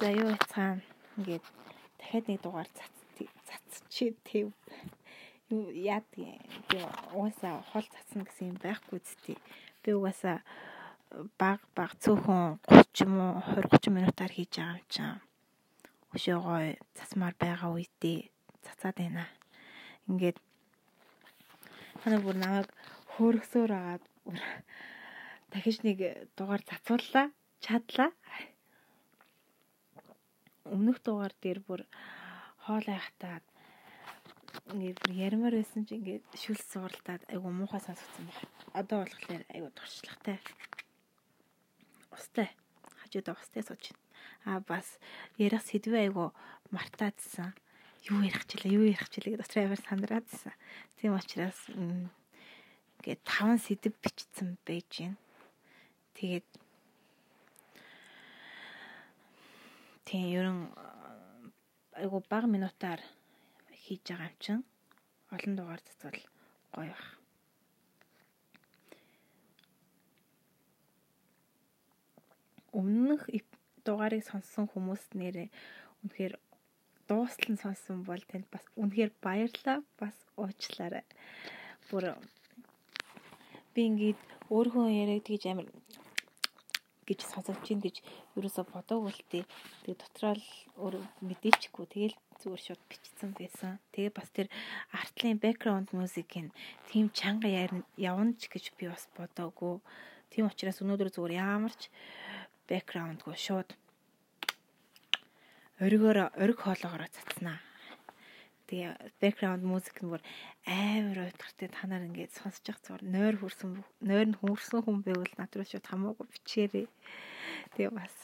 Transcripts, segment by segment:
За юу яцгаан ингээд дахиад нэг дугаар цацчих тэв яадгийн би угаасаа хол цацна гэсэн юм байхгүй зү. Би угаасаа баг баг цөөхөн 30 юм уу 20 30 минутаар хийж байгаа юм чинь. Өшөө гой цацмаар байгаа үедээ цацаад байна. Ингээд хана бүр намайг хөөргсөөр агаад дахиж нэг дугаар цацууллаа, чадлаа. Өмнөх дугаар дээр бүр хоол айхтаад ингээд бүр ярмаар байсан чи ингээд шүлс сууралтаад айгу муухай сонсогдсон байна. Одоо болохоор айгу туршлагатай. Устай. Хажуудаа устай сууж байна. Аа бас ярих сэдвээ айгу мартаадсан. Юу ярих чилээ, юу ярих чилээ гэдэг дотроо амар сандраадсан. Тийм учраас ингээд таван сэдв бичсэн байж байна. Тэгээд тийм ерөн айгу бага минутаар хийж байгаа юм чинь олон дугаар цацвал гоё бах. Өмнөх дугаарыг сонссон хүмүүс нэрээ үнэхээр дуустал нь сонссон бол танд бас үнэхээр баярлалаа бас уучлаарай. Бүр би ингээд өөрөө яриад тэгж амар гэж сонсогч ин гэж ерөөсө бодоагүй л тээ. Тэгээ дотроо л өөр мэдээчгүй. Тэгэл зүгээр шууд бичсэн байсан. Тэгээ бас тэр артлын background music-ийн тийм чанга явна ч гэж би бас бодоагүй. Тийм учраас өнөөдөр зүгээр ямар ч background-гүй шууд оргиоор ориг хоолоогоор цацнаа. Тэгээ background music нь бүр амар уйтгартай та нар ингээд сонсож явах зүгээр нойр хүрсэн нойр нь хүрсэн хүн байвал надруу шууд хамаагүй бичээрэй. Тэгээ бас.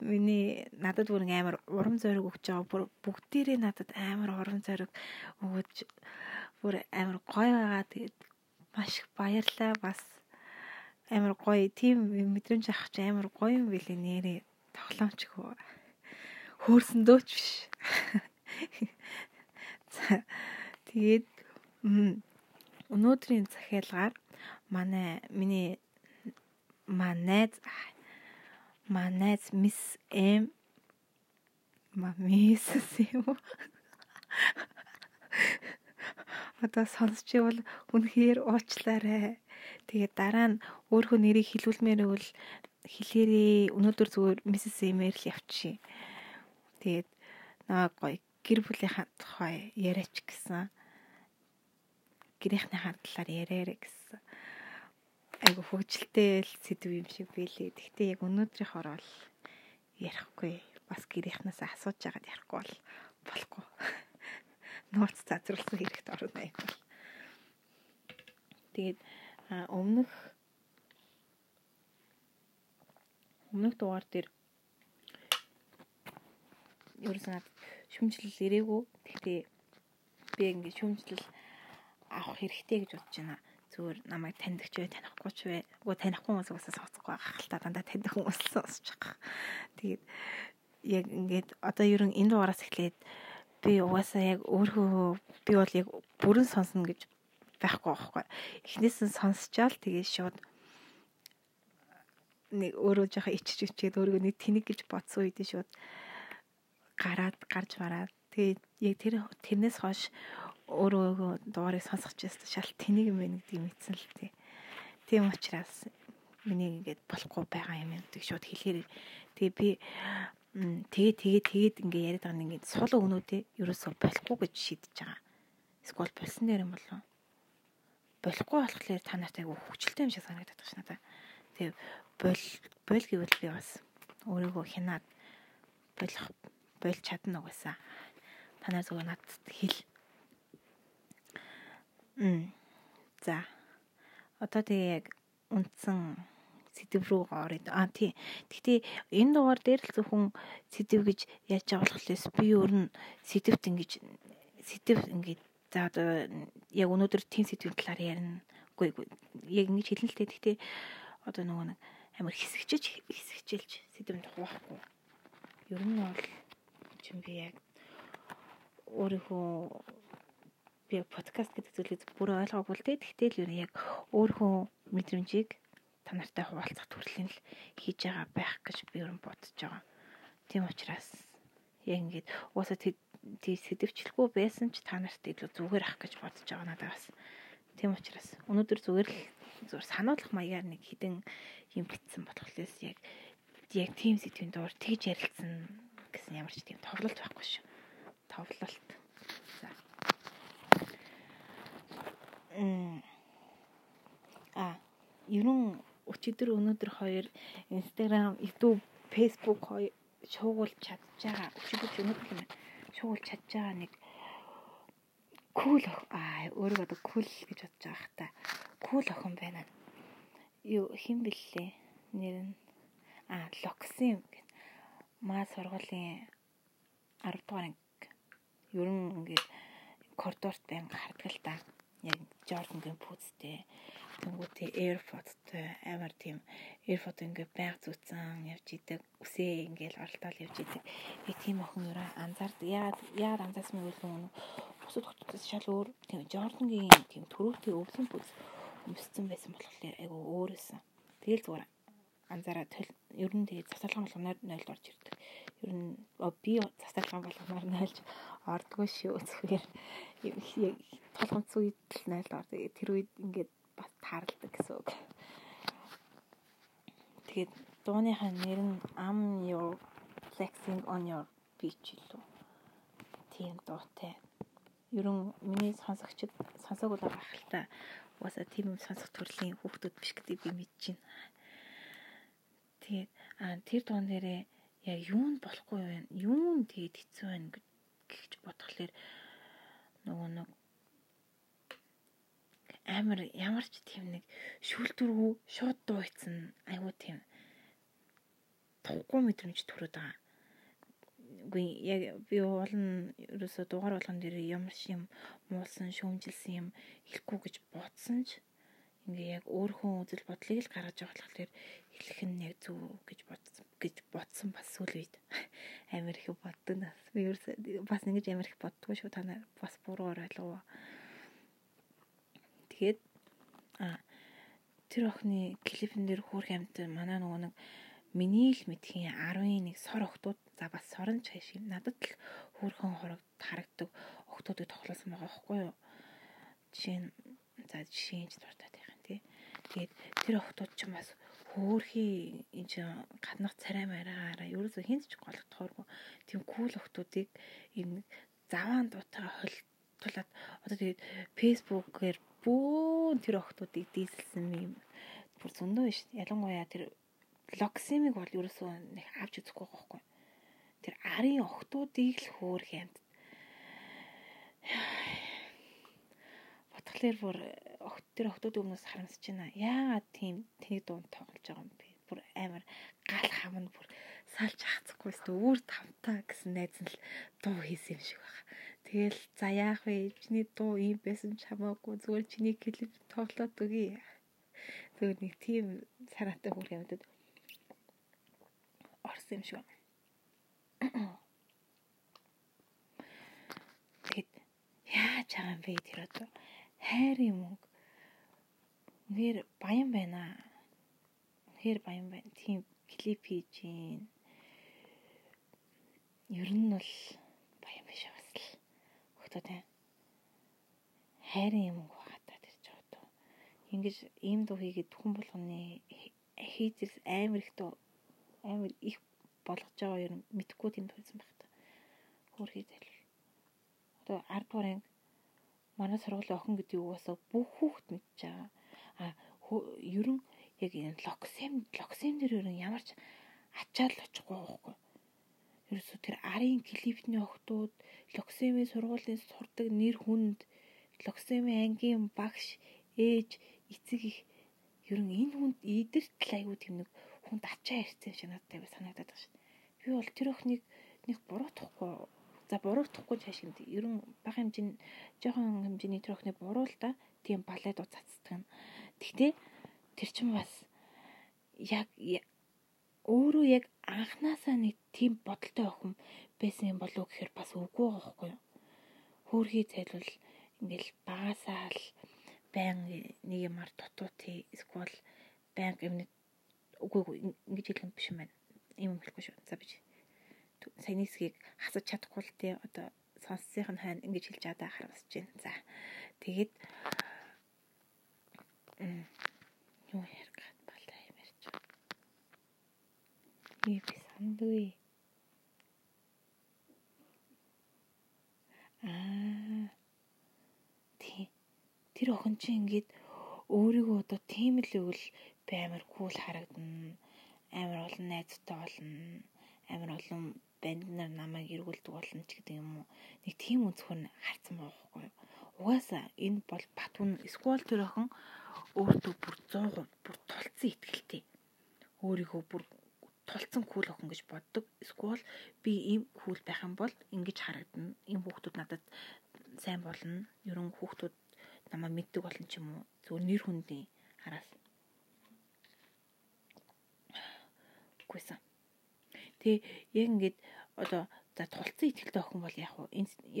Миний надад бүр амар урам зориг өгч байгаа. Бүр бүгдээрээ надад амар урам зориг өгөөж бүр амар гоё байгаа. Тэгээд маш их баярлалаа. Бас амар гоё тийм мэдрэмж авах чи амар гоё юм билий нэрээ тоглоомчгүй хөөрсөн дөөч биш Тэгээд өнөөдрийн захиалгаар манай миний манайз манайз мисс М мамис юм. Одоо сонсч ивэл үнэхээр уучлаарай. Тэгээд дараа нь өөрөө нэрийг хэлүүлмээр бол хэлээрээ өнөөдөр зүгээр миссис Эмэр л явчих. Тэгээд наа гоё гэр бүлийнхаа тухай яриач гэсэн. Гэрийнхнийхаа талаар яриарэ гэсэн. Айгу хөвгөлтэй л сэдв юм шиг билээ. Гэхдээ яг өнөөдрийнх орол ярихгүй. Бас гэрийнхнээс асууж яагаад ярихгүй бол болохгүй. Нууц зазруулсан хэрэгт орно юм бол. Тэгээд өмнөх өмнөх дугаар дээр ерөөсөн надад шүмжлэл ирээгүй. Тэгтээ би ингээд шүмжлэл авах хэрэгтэй гэж бодож байна. Зүгээр намайг таньдаг ч бай, танихгүй ч бай. Уу танихгүй хүмүүс уусаа сонсохгүй та дандаа таньдаг хүмүүс л сонсож байгаа. Тэгээд яг ингээд одоо ерөн энэ дугаараас эхлээд би угаасаа яг өөрөө би бол яг бүрэн сонсно гэж байхгүй байхгүй. Эхнээс нь сонсчаал тэгээ шууд нэг өөрөө жоохон ичж ичгээд өөрийгөө нэг тэнэг гэж бодсон үед шууд гараад гарч мараад тэгээд яг тэр тэрнээс хойш өөрөө дугаарыг сонсох гэсэн шал тэнийг юм байна гэдгийг мэдсэн л тий. Тийм учраас миний ингээд болохгүй байгаа юм гэдэг шууд хэлэхээр тэгээ би тэгээ тэгээ тэгээд ингээд яриад байгаа нэг ингээд сул өгнүүдээ ерөөсөө болохгүй гэж шийдэж байгаа. Эсвэл болсон нэр юм болов болохгүй болохоор та нарт айгу хүчлээ юм шиг санагдаад байна надад. Тэгээ бол бол гэвэл би бас өөрийгөө хянаад болох болж чадна угаасаа. Танаа зүгээр надад хэл. Мм. За. Одоо тэгээ яг үндсэн сэдв рүү орё. А тий. Гэхдээ энэ дугаар дээр л зөвхөн сэдв гэж яаж байгаа болохлээс би өөр нь сэдвт ингэж сэдв ингэж за одоо яг өнөөдөр тийм сэдвийн талаар ярина. Үгүй яг ингэж хэлнэ л дээ. Гэхдээ одоо нөгөө нэг амар хэсэгчэж хэсэгчэлж сэдвэнд хуваахгүй. Ер нь бол чинь би яг өөрийнхөө би подкаст гэдэг зүйлийг бүр ойлгоогүй л дээ. Тэгтэл ер нь яг өөрийнхөө мэдрэмжийг та нартай хуваалцах төрлийн л хийж байгаа байх гэж би нь бодож байгаа. Тийм учраас яг ингээд уусаа тий сэдвчлгүй байсан ч та нарт илүү зүгээр ах гэж бодож байгаа надад бас. Тийм учраас өнөөдөр зүгээр л зүгээр сануулгах маягаар нэг хідэн юм битсэн болохлээс яг яг тийм сэдвийн доор тэгж ярилцсан гэсэн ямар ч тийм товлолт байхгүй шүү. Товлолт. За. Мм. А, ерөн өчигдөр өнөөдөр хоёр Instagram, YouTube, Facebook хоёр шуугуулж чадж байгаа. Өчигдөр өнөөдөр юм шуугуулж чадж байгаа нэг кул аа өөрөө одоо кул гэж бодож байгаа хта. Кул охин байна. Юу хэн бэлээ? Нэр нь аа Локсим гэх. Маа сургуулийн 10 дугаар анги. Ер нь ингээд коридорт байнга хардаг л та. Яг Jordan-гийн пүүцтэй Тэнгүүтээ AirPod-той амар тийм AirPod ингээ байг зүтсэн явж идэг. Үсээ ингээл оролдоод явж идэг. Би тийм охин өрөө анзаард яагаад яагаад анзаарсан бэ гэвэл бусад хотоос шал өөр тийм Jordan-гийн тийм төрөвтэй өвлөн бүз өмссөн байсан болохоор айгу өөрөөсөн. Тэгэл зүгээр анзаараад ер нь тэгээд засалгаан болгоноор 0 орж ирдэг. Ер нь би засалгаан болгоноор 0 ордгоо шүү. Зүгээр толгомц үед л 0 ордог. Тэр үед ингээд бас таарладаг гэсэн үг. Тэгээд дууныхаа нэр нь Am Your Flexing on Your Beach лөө. Тийм дуутай. Ерөн миний сонсогчд сонсоогүй байгаа хальтаа угаасаа тийм юм сонсох төрлийн хүүхдүүд биш гэдгийг би мэдэж байна. Тэгээд тэр дуун дээрээ яг юу нь болохгүй вэ? Юу нь тэгээд хэцүү байна гэж бодхолоор нөгөө нэг амар ямар ч тийм нэг шүүлтүргүй шууд дууйцсан айгуу тийм тухгүй мэдрэмж төрөд байгаа. Үгүй яг би уулын ерөөсө дугаар болгон дээр ямар ч юм муулсан шөөмжилсэн юм хэлэхгүй гэж бодсон ч ингээ яг өөрхөн үзэл бодлыг л гаргаж байгаа болохоор хэлэх нь яг зөв гэж бодсон гэж бодсон бас сүүл үед амар их боддог нас. Би ерөөсө бас ингэж амар их боддгоо шүү та нар бас буруу ойлгоо. Тэгээд а тэр охины клипэн дээр хөөх амт манай нөгөө нэг миний л мэдхийн 11 сор охтууд за бас сорон чаш юм надад л хөөхөн хорог харагдаг охтуудыг тоглосон байгаа байхгүй юу жишээ нь за жишээ нь тий Тэгээд тэр охтууд ч бас хөөхий энэ ч гаднах царай мараагаараа ерөөсөө хинт ч голдохооргүй тийм кул охтуудыг энэ заваан дуутайгаа холтуулаад одоо тэгээд фэйсбүүкээр бүүн тэр охтуудыг дийсэлсэн юм бүр зөндөө биш. Ялангуяа тэр локсимиг бол ерөөсөө нэг авч үзэхгүй байхгүй. Тэр арын охтуудыг л хөөх юмд. Ботхолэр бүр охт тэр охтуудын өмнөөс харамсаж байна. Яагаад тийм тэний дунд тоглож байгаа юм бэ? Бүр амар гал хам нь бүр салж хацахгүй өстө өөр тавтаа гэсэн найз нь л дуу хийсэн юм шиг байна. Тэгэл за яах вэ? Чиний дуу ийм байсан ч хамаагүй зүгээр чиний клип тоглоод өгье. Зүгээр нэг тийм санаатай бүр юмдад орсон юм шиг. Тэгэд яаж байгаа юм бэ тэр одоо хайрын мөнгө нэр баян байна. Нэр баян байна. Тийм клип хийж гин. Ер нь бол баян биш бас л тогтоотой хайрын юм хаатай тэр ч одоо ингэж ийм дуу хийгээд хүн болгоны хийдэл амар их дуу амар их болгож байгаа юм мэдхгүй тийм туйсан байх та хөөр хийдэл одоо 10 дугаар анги манай сургуулийн охин гэдэг угаасаа бүх хүүхд мэдж байгаа а ерөн яг энэ локсем локсем дээр ерөн ямар ч ачаал очихгүй байхгүй ерөөсө тэр арын клипний охтууд локсемийн сургуулийн сурдаг нэр хүнд локсемийн ангийн багш ээж эцэг их ерөн энэ хүнд идэрт л айгүй тийм нэг хүнд ачаа ирсэн шиг надад санагдаад байна шин. Би бол тэр охиныг нэг буруутахгүй за буруутахгүй цаашинд ерөн бага хэмжээний жоохон хэмжээний тэр охиныг буруул та тийм балет уцацдаг. Гэхдээ тэр чинь бас яг өөрөө яг анханасаа нэг тийм бодолтой охин байсан юм болов гэхээр бас үгүй байхгүй юу. Хөөрхий зайлвал ингээл багасаа л байн нэг юмар дутууti эсвэл байн юм үгүй үгүй ингэж хэлэх юм биш юм байна. Ийм юм хэлэхгүй шүү. За бич. саяны хэсгийг хасаж чадахгүй л тий одоо сонссных нь хань ингэж хэлж чадаа харамсаж байна. За. Тэгээд юу ярих гад балаа юм ярьж байна. Би би сандгүй. Аа. Тий. Тэр охин чи ингээд өөрийгөө одоо тийм л үл би амар кул харагдана. Амар олон найзтай болно. Амар олон банд нар намайг эргүүлдэг болно ч гэдэг юм уу. Нэг тийм өнцгөр харцсан байхгүй юу. Угаасаа энэ бол Батүн сквал тэр охин өөртөө бүр 100% бүр тулцсан ихтгэлтэй. Өөрийгөө бүр тулцсан кул охин гэж боддог. Сквал би ийм кул байх юм бол ингэж харагдана. Ийм хүүхдүүд надад сайн болно. Ерөн хүүхдүүд намайг мэддэг болно ч юм уу. Зүгээр нэр хүндийн араас. Гүйсэн. Тэгээ яг ингээд одоо за тулцсан ихтгэлтэй охин бол яг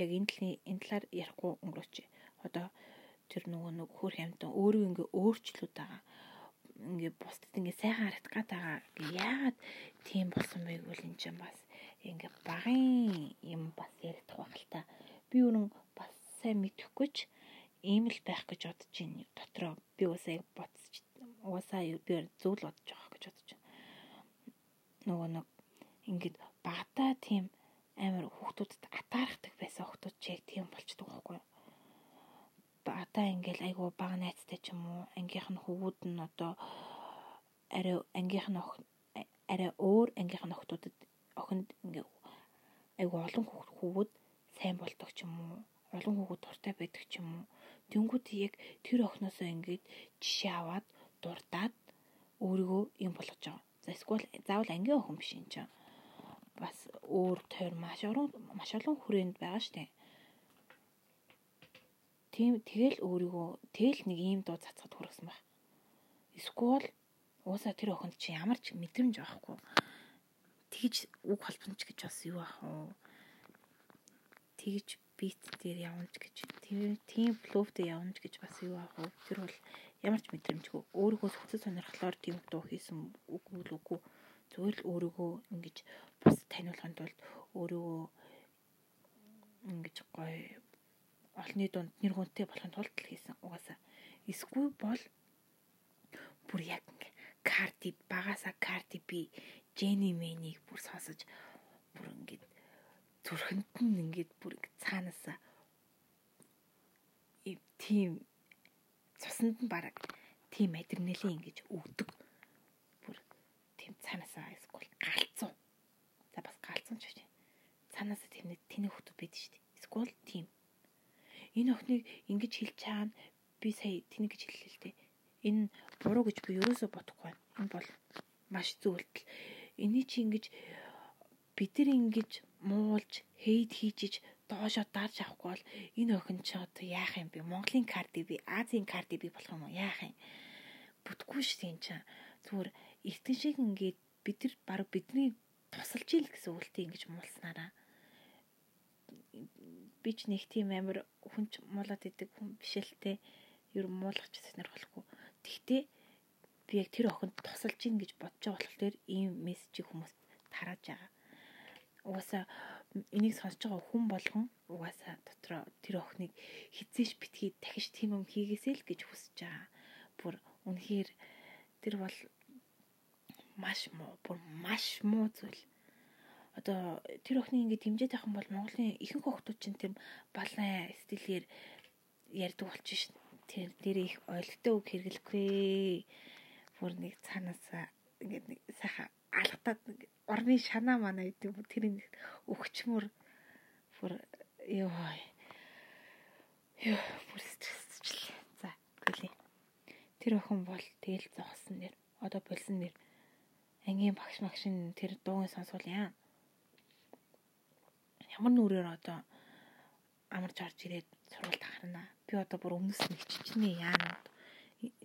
яг энэ талын энэ талаар ярихгүй өнгөрөөч. Одоо тэр нөгөө нэг хөр хямтан өөрөө ингээ өөрчлөлт байгаа. Ингээ бусдад ингээ сайхан харагдах гад байгаа. Яагаад тийм болсон байг бол энэ чинь бас ингээ багын юм бас яригдах байх л та. Би өөрөн бас сайн мэдэхгүй ч ийм л байх гэж бодож байна. Дотроо би уусаа яг бодсоч уусаа би зөвл бодож байгаа гэж бодож байна. Нөгөө нэг ингээд багтаа тийм амар хүүхдүүдэд атаархдаг байсан хүүхдүүд ч яг тийм болчдөг байхгүй юу? Одоо ингээл айгу бага найзтай ч юм уу ангийнх нь хөвгүүд нь одоо арай ангийнх нь арай өөр ангийнх нь охтуудад охинд ингээ айгу олон хөвгүүд сайн болдог ч юм уу олон хөвгүүд дуртай байдаг ч юм уу. Тэнгууд яг тэр охиноосоо ингээд жишээ аваад дурдаад өөрийгөө юм болгож байгаа. За эсвэл заавал ангийн охин биш юм чинь бас өөр тойр маш олон маш олон хүрээнд байгаа штеп тийм тэгэл өөрийгөө тэгэл нэг ийм дуу цацгад хүргэсэн баг. Эсвэл уусаа тэр охинд чи ямар ч мэдрэмж авахгүй. Тэгж үг холбомч гэж бас юу ах вэ? Тэгж бит дээр явж гэж тийм флоутэй явж гэж бас юу ах вэ? Тэр бол ямар ч мэдрэмжгүй. Өөрийгөө сүнцэд сонирхлоор тийм дуу хийсэн үгүй л үгүй. Зүгээр л өөрийгөө ингэж бас таниулахын тулд өөрийгөө ингэж гоё олонний дунд нэр хүнтэй болохын тулд л хийсэн угаасаа. Эсвэл бол бүр яг карти багасаа карти би Жени Мэнийг бүр сонсож бүр ингээд зүрхэнд нь ингээд бүр цаанаасаа тийм цуснд нь бараг тийм адреналин ингэж өгдөг. Бүр тийм цаанаасаа эсвэл галзуу. За бас галзуу ч гэж. Цаанаасаа нэг тэний хөтөв бид шүү дээ. Эсвэл тийм энэ ингэж хэлж чаана би сая тэнийг гэж хэллээ л дээ. Энэ буруу гэж би ерөөсөө бодохгүй байна. Энэ бол маш зөвлөлт. Эний чи ингэж бид нар ингэж муулж, хейт хийжиж доошоо дарж авахгүй бол энэ охин ч одоо яах юм бэ? Монголын карди би, Азийн карди би болох юм уу? Яах юм? Бүтггүй шүү дээ энэ чинь. Зүгээр эртэн шиг ингээд бид нар баг бидний тусалж ийл гэсэн үгтэй ингэж муулснараа би ч нэг тийм амар хүнч муулаад идэг хүн бишэлтэй ер нь муулах ч сонирхолгүй. Тэгтээ би яг тэр охинд тусалж ийн гэж бодож байгаа болохоор ийм мессежийг хүмүүс тарааж байгаа. Угаасаа энийг сонсож байгаа хүн болгон угаасаа дотроо тэр охиныг хизээш битгий дахиж тийм юм хийгээсэй л гэж хүсэж байгаа. Бүр үнэхээр тэр бол маш муу, бүр маш муу зүйл одоо тэр охины ингээд авах юм бол Монголын ихэнх охтууд чинь тэр балан стилээр ярьдаг болчих шин. Тэр дээр их ойлгохтой үг хэрэглэхгүй. Бүр нэг цаанаас ингээд нэг сайхан алгатаад орны шанаа манай гэдэг тэр нэг өгчмөр бүр ёо ёо бүр стрессчлээ. За гэлээ. Тэр охин бол тэгэл зогсон нэр одоо болсон нэр ангийн багш магшин тэр дуугийн сонсвол яа ямар нүрээр одоо амарч орж ирээд сургуульд харна. Би одоо бүр өмнөөс нь хиччихнэ яана.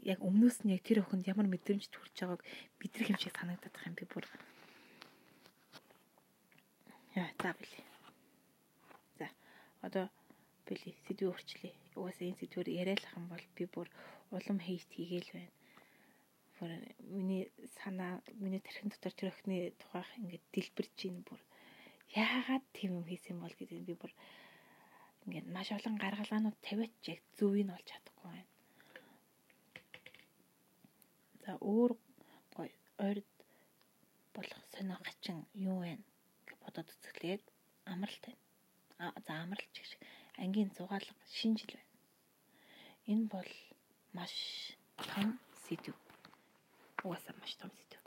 Яг өмнөөс нь яг тэр охинд ямар мэдрэмж төрж байгааг мэдрэх юм шиг санагдаад байгаа юм би бүр. Яа, за били. За, одоо били сэдвээ өрчлээ. Угаасаа энэ сэдвээр яриалах юм бол би бүр улам хейт хийгээл байна. Бүр миний санаа, миний тархин дотор тэр охины тухайх ингээд дэлбэрж ийн бүр яагаад тийм юм хийсэн бол гэдэг би бүр ингээд маш олон гаргалгаанууд тавиач яг зөвийг олж чадахгүй байна. За өөр гоё ойрд болох сонио хачин юу вэ гэж бодоод үзэхлээр амралт байна. А за амралт гэж ангийн зугаалга шинжил байна. Энэ бол маш том сэдв. Угаасаа маш том сэдв.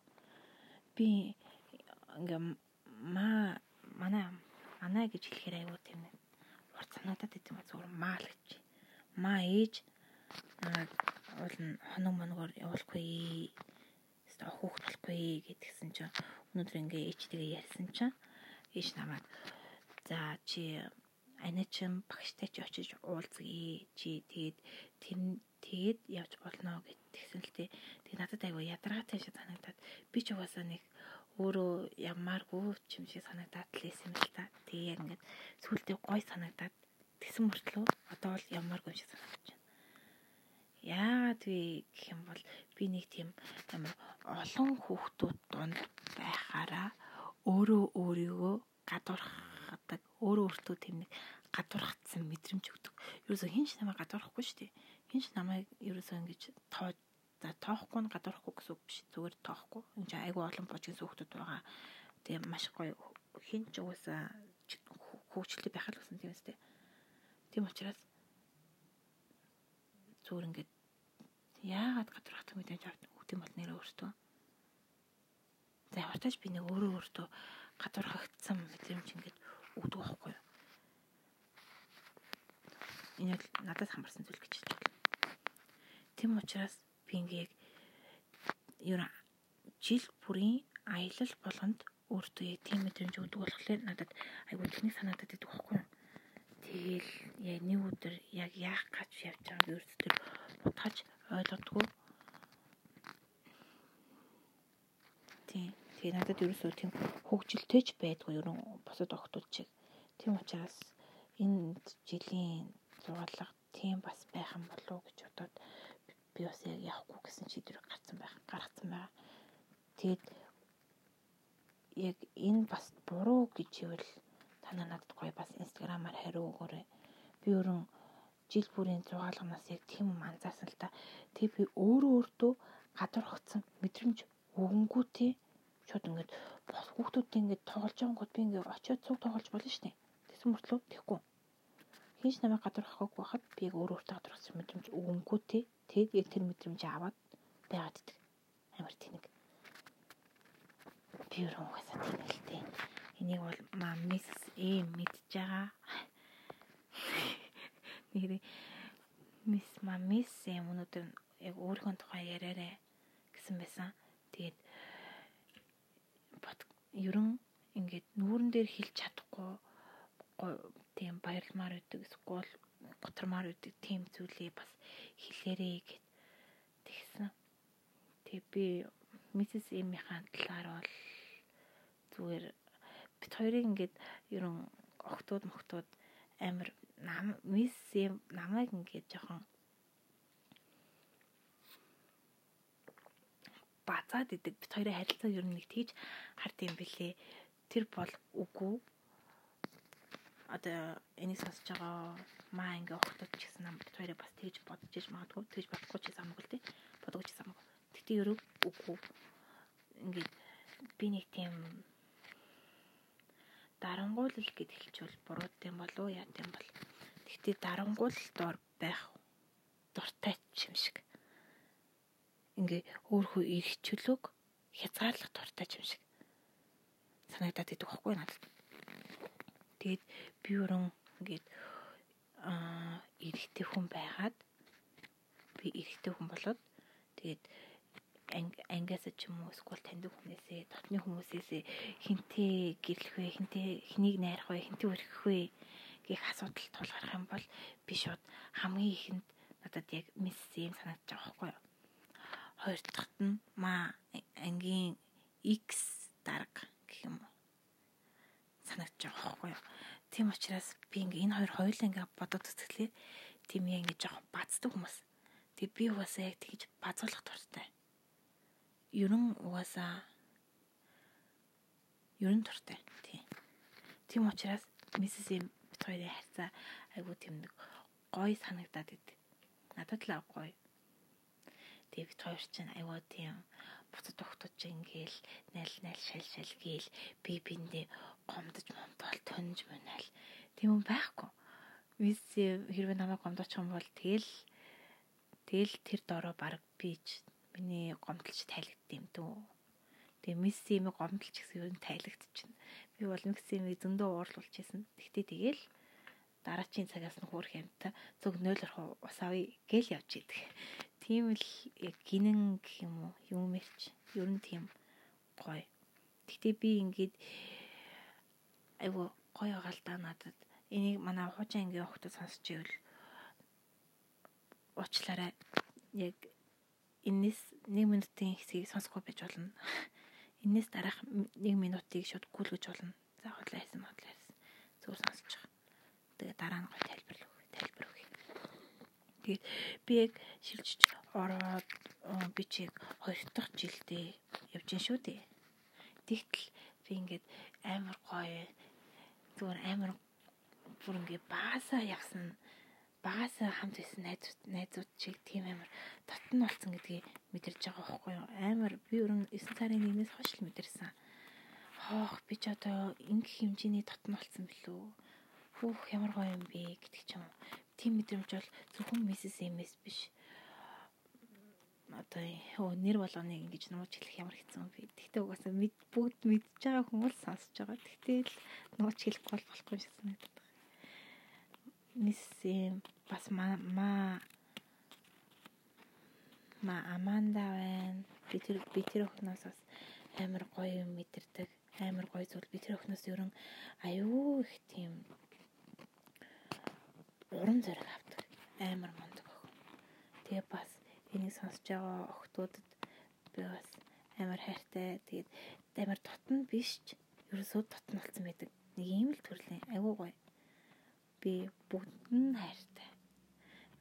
Би ингээм маа манай манай гэж хэлэхээр аюу тийм нэг урт санагдаад идэв юм зүгээр маа л гэж. Маа ээж уул хоног моногоор явуулахгүй өстой хүүхд болохгүй гэдгсэн чинь өнөөдөр ингээ ээжтэйгээ ярьсан чинь ээж намайг за чи аничин багштай ч очиж уулзъя чи тэгээд тэр тэгээд явж болно гэдгсэн л тээ. Тэгээд надад айгу ядаргаатай шиг санагдаад би ч угаасаа нэг өөрөө ямааргүй ч юм шиг санагдаад лээсэн юм л та. Тэгээ яг ингээд сүултээ гой санагдаад тэгсэн мөртлөө одоо бол ямааргүй юм шиг санагдаж байна. Яагаад вэ гэх юм бол би нэг тийм амар олон хүүхдүүд донд байхаараа өөрөө өөрийгөө гадуурхадаг өөрөө өөртөө тийм нэг гадуурхацсан мэдрэмж өгдөг. Ерөөсөө хинч намайг гадуурхахгүй шүү дээ. Хинч намайг ерөөсөө ингэж тоож За тоохгүй нь гадуурхгүй гэсэн үг биш. Зүгээр тоохгүй. Энд чинь айгүй олон божгийн хүүхдүүд байгаа. Тэгээ маш гоё хин ч угаасаа хөвчлөлтэй байх л болсон тийм үстэй. Тийм учраас зүгээр ингээд яагаад гадуурхах юм гэж авт үгдэм бол нэрээ өөртөө. За явартаж би нэг өөрөө өөртөө гадуурхагдсан мэдрэмж ингээд өгдөг байхгүй юу? Энэ надад хамарсан зүйл гэж хэлж байна. Тийм учраас ингээд ер жил бүрийн аялал болгонд өөртөө тийм мэдрэмж өгдөг болохоор надад айгүй тэнийг санагдаад идэх байхгүй. Тэгэл яг нэг өдөр яг яах гэж явж байгааг өөртөө бодгож ойлгодгүй. Тийм. Тэгээ надад ерөөсөө тийм хөгжилтэй ч байдгүй ерөн босод огтуд чиг. Тийм учраас энэ жилийн зугаалга тийм бас байх юм болов уу гэж бодоод би бас яг явахгүй гэсэн шийдвэр гарцсан байх гаргацсан байгаа. Тэгээд яг энэ бас буруу гэж ивэл та надад гоё бас инстаграмаар хариу өгөөрэй. Би өрөн жил бүрийн зугаалганаас яг тийм юм анзаарсан л та. Тэг би өөрөө өөртөө гадуурхагдсан мэдрэмж өгөнгүү те шууд ингээд бос хүүхдүүдтэй ингээд тоглож байгаагууд би ингээд очиод цуг тоглож болно штэ. Тэсэн мөртлөө тэхгүй. Хинч намайг гадуурхахгүй байхад би яг өөрөө өөртөө гадуурхсан мэдрэмж өгөнгүү те Тэгэд яг тэр мэдрэмжээ аваад байгаад идэг. Амар тэнэг. Би өөрөө угаасаа тэнэлтэй. Энийг бол мамис ээ мэдж байгаа. Нэр мис мамис ээ өнөөдөр яг өөрийнхөө тухай яриарэ гэсэн байсан. Тэгээд ерөн ингээд нүүрэн дээр хэлж чадахгүй тийм баярламаар өгдөг эсвэл готормаар өгдөг тийм зүйлээ бас хэлээрээ гэд тэгсэн. Тэг би миссис Эмийнхаа талаар бол зүгээр бит хоёрыг ингээд ерөн охтууд мохтууд амар нам мисс Эм намайг ингээд жоохон базаад идэг бит хоёрын харилцаа ер нь нэг тийж хард юм бэлээ. Тэр бол үгүй одоо энийг сонсож байгаа маа ингээ охтод ч гэсэн намд хоёроо бас тэгж бодож иж магадгүй тэгж бодохгүй ч самгүй л тий бодож ч самгүй. Гэтэ ерөө үгүй ингээд би нэг тийм дарангуйлал гэд хэлчихвэл буруу тийм болов яа тийм бол. Гэтэ дарангуйлал дор байх дуртай юм шиг. Ингээ өөрөө ирхчлөг хязгаарлах дуртай юм шиг санагдаад идэх байхгүй надад. Тэгээд би өрөн ингээд аа эрэгтэй хүн байгаад би эрэгтэй хүн болоод тэгээд ангиас ч юм уу эсвэл таньдаг хүнээсээ дотны хүмүүсээсээ хинтээ гэрлэх вэ хинтээ хэнийг найрах вэ хинтээ өргөх вэ гэх асуудал тулгарх юм бол би шууд хамгийн ихэнд надад яг мисс юм санагдаж байгаа байхгүй юу. Хоёр дахьт нь маа ангийн X дарга гэх юм уу санагдаж байгаа байхгүй юу. Тийм учраас би ингээ энэ хоёр хоёулаа ингээ бодоод үзэхлээр тийм яа ингээ жоохон бацдаг хүмүүс. Тэгээ би угаасаа яг тэгж базуулах дуртай. Ерөн угаасаа ерөн дуртай. Тийм. Тийм учраас миссис эм бит хоёрын харьцаа айгуу тийм нэг гоё санагдаад идэв. Надад л гоё. Тэгээ бит хоёр чинь айгуу тийм буцад тогтож ингээл найл найл шал шал гээл би биндээ гомдож момтол тонж мөнаал. Тийм юм байхгүй. Мисси хэрвээ намайг гомдоочих юм бол тэгэл тэгэл тэр дороо баг бич миний гомдлж тайлгд юм дөө. Тэгээ мисси юм гомдлж гэсэн юм тайлгдчихна. Би бол мисси юм зөндөө уурлуулж байсан. Тэгтээ тэгэл дараачийн цагаас нь хөөх юмтай зөв 0 ус авъя гэл явж идэг. Тийм л яг гинэн гэх юм уу юм мэрч ер нь тийм гоё. Гэтэ би ингээд айгу гоё гаалдаа надад энийг манай хуужаа ангийн хөлтөд сонсч ивэл уучлаарай. Яг энэс 1 минутын хэсгийг сонсохгүй байж болно. Энэс дараах 1 минутыг шууд гүйлгэж болно. За хотлаа хийсэн бодлоо хийсэн. Зүгээр сонсож байгаа. Тэгээ дараа нь гоё тайлбар өгье. Тайлбар өгье. Тэгээд би яг шилжиж ороод би чиг хоёр дахь жилдээ явж гин шүү дээ. Тэгтэл би ингээд амар гоё зүгээр амар бүр ингээд баасаа ягсан багасаа хамт байсан найзууд найзууд чиг тийм амар татн болсон гэдгийг мэдэрч байгаа байхгүй юу амар би өрн 9 сарын 1-ээс хойш л мэдэрсэн хоох би ч одоо ингэх хэмжээний татн болсон билүү Хүүх ямар гоё юм бэ гэдэг ч юм уу. Тийм мэдрэмж бол зөвхөн Mrs. MS биш. Одоо өө нэр болгоныг ингэж нууж хэлэх ямар хэцүү юм бэ. Тэгтээ угаасаа бүгд мэдж байгаа хүмүүс сонсож байгаа. Тэгтээ л нууж хэлэхгүй бол болохгүй шиг санагдаад Mrs. бас маа ма Аманда байна. Би тэр би тэр өхнөөс бас амар гоё юм мэдэрдэг. Амар гоё зүйл би тэр өхнөөс ерөн аюу их тийм уран зориг авдаг. Амар мундаг охин. Тэгээ бас энийг сонсож байгаа охтуудад би бас амар хайртай. Тэгээд амар дотн биш ч ерөөсөө дотн болсон байдаг. Нэг ийм л төрлийн айгуу гоё. Би бүгд нь хайртай.